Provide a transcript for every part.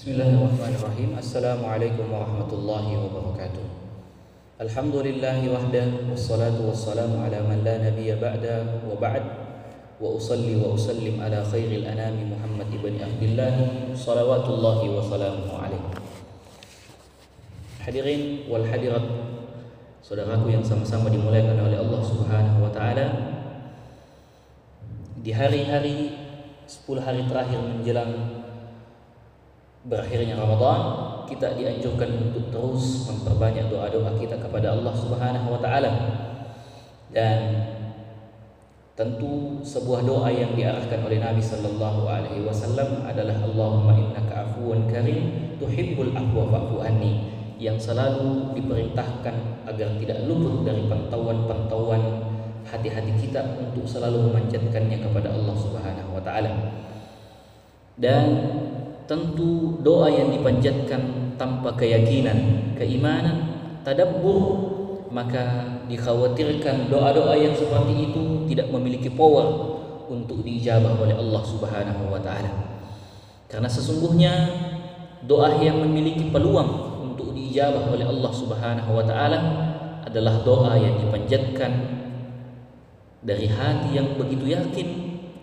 Bismillahirrahmanirrahim Assalamualaikum warahmatullahi wabarakatuh Alhamdulillahi wahda Wassalatu wassalamu ala man la nabiya ba'da Wa ba'd Wa usalli wa usallim ala khairil anami Muhammad ibn Abdullah Salawatullahi wa salamuhu alaih Hadirin wal hadirat Saudaraku yang sama-sama dimulakan oleh Allah subhanahu wa ta'ala Di hari-hari 10 hari terakhir menjelang berakhirnya Ramadan kita dianjurkan untuk terus memperbanyak doa-doa kita kepada Allah Subhanahu wa taala. Dan tentu sebuah doa yang diarahkan oleh Nabi sallallahu alaihi wasallam adalah Allahumma innaka afuwun karim tuhibbul afwa fa'fu anni yang selalu diperintahkan agar tidak luput dari pantauan-pantauan hati-hati kita untuk selalu memanjatkannya kepada Allah Subhanahu wa taala. Dan tentu doa yang dipanjatkan tanpa keyakinan, keimanan, tadabbur maka dikhawatirkan doa-doa yang seperti itu tidak memiliki power untuk diijabah oleh Allah Subhanahu wa taala. Karena sesungguhnya doa yang memiliki peluang untuk diijabah oleh Allah Subhanahu wa taala adalah doa yang dipanjatkan dari hati yang begitu yakin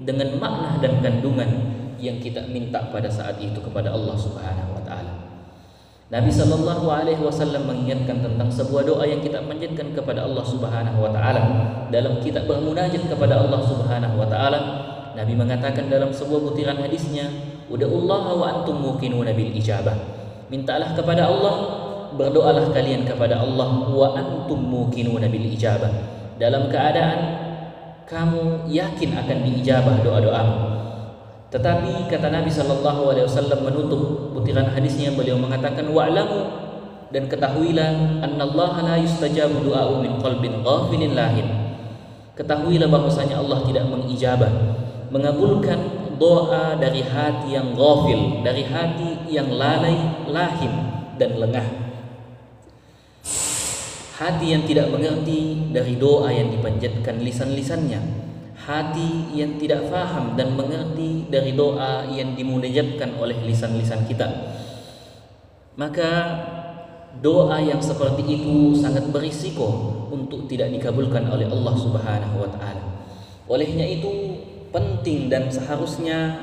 dengan makna dan kandungan yang kita minta pada saat itu kepada Allah Subhanahu wa taala. Nabi sallallahu alaihi wasallam mengingatkan tentang sebuah doa yang kita panjatkan kepada Allah Subhanahu wa taala dalam kita bermunajat kepada Allah Subhanahu wa taala. Nabi mengatakan dalam sebuah butiran hadisnya, "Ud'ullaha wa antum muqinuna bil ijabah." Mintalah kepada Allah, berdoalah kalian kepada Allah wa antum muqinuna bil ijabah. Dalam keadaan kamu yakin akan diijabah doa-doamu. Tetapi kata Nabi sallallahu alaihi wasallam menutup butiran hadisnya beliau mengatakan wa'lamu dan ketahuilah annallaha la yustajabu du'a'u min qalbin ghafilin lahin. Ketahuilah bahwasanya Allah tidak mengijabah, mengabulkan doa dari hati yang ghafil, dari hati yang lalai, lahim dan lengah. Hati yang tidak mengerti dari doa yang dipanjatkan lisan-lisannya hati yang tidak faham dan mengerti dari doa yang dimunajatkan oleh lisan-lisan kita. Maka doa yang seperti itu sangat berisiko untuk tidak dikabulkan oleh Allah Subhanahu wa taala. Olehnya itu penting dan seharusnya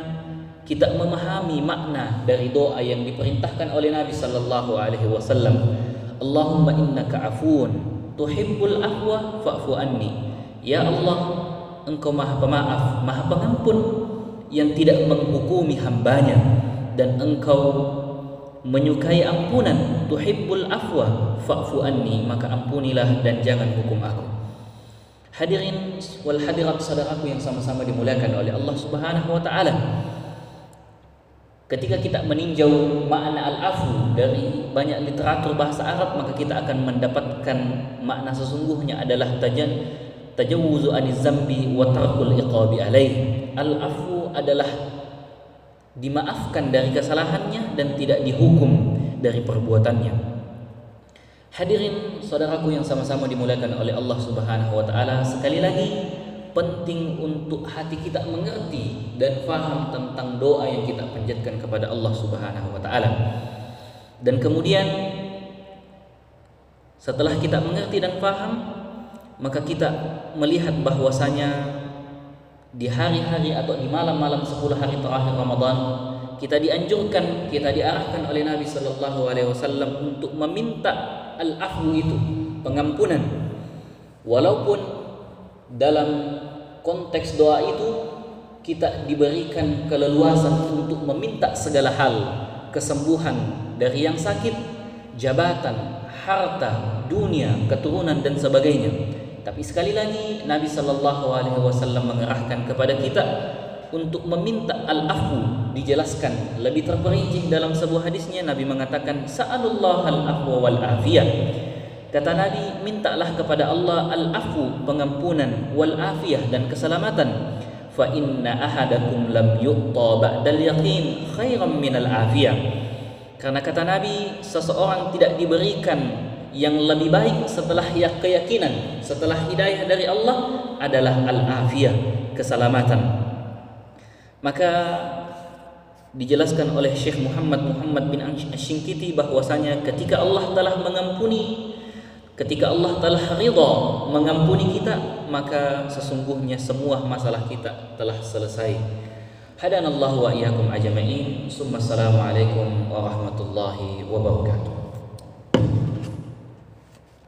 kita memahami makna dari doa yang diperintahkan oleh Nabi sallallahu alaihi wasallam. Allahumma innaka afuun tuhibbul afwa fa'fu anni. Ya Allah engkau maha pemaaf, maha pengampun yang tidak menghukumi hambanya. Dan engkau menyukai ampunan tuhibbul afwa fa'fu anni maka ampunilah dan jangan hukum aku. Hadirin wal hadirat saudaraku yang sama-sama dimuliakan oleh Allah Subhanahu wa taala. Ketika kita meninjau makna al-afu dari banyak literatur bahasa Arab maka kita akan mendapatkan makna sesungguhnya adalah tajan tajawuzu aniz zambi wa tarkul iqabi alaih. Al-afu adalah dimaafkan dari kesalahannya dan tidak dihukum dari perbuatannya. Hadirin saudaraku yang sama-sama dimuliakan oleh Allah Subhanahu wa taala sekali lagi penting untuk hati kita mengerti dan faham tentang doa yang kita panjatkan kepada Allah Subhanahu wa taala. Dan kemudian setelah kita mengerti dan faham maka kita melihat bahwasanya di hari-hari atau di malam-malam 10 hari terakhir Ramadan kita dianjurkan kita diarahkan oleh Nabi sallallahu alaihi wasallam untuk meminta al-afwu itu pengampunan. Walaupun dalam konteks doa itu kita diberikan keleluasan untuk meminta segala hal kesembuhan dari yang sakit jabatan harta dunia keturunan dan sebagainya tapi sekali lagi Nabi sallallahu alaihi wasallam mengerahkan kepada kita untuk meminta al-afwu dijelaskan lebih terperinci dalam sebuah hadisnya Nabi mengatakan sa'alullah al-afwa wal afiyah kata Nabi mintalah kepada Allah al-afwu pengampunan wal afiyah dan keselamatan. Fa inna ahadakum lam yu'ta ba'dal yaqin khairan min al-afiyah karena kata Nabi seseorang tidak diberikan yang lebih baik setelah keyakinan, setelah hidayah dari Allah adalah al-afiyah, keselamatan. Maka dijelaskan oleh Syekh Muhammad Muhammad bin Ashinkiti bahwasanya ketika Allah telah mengampuni ketika Allah telah ridha mengampuni kita maka sesungguhnya semua masalah kita telah selesai. Hadanallahu wa iyyakum ajma'in. Summa assalamu alaikum warahmatullahi wabarakatuh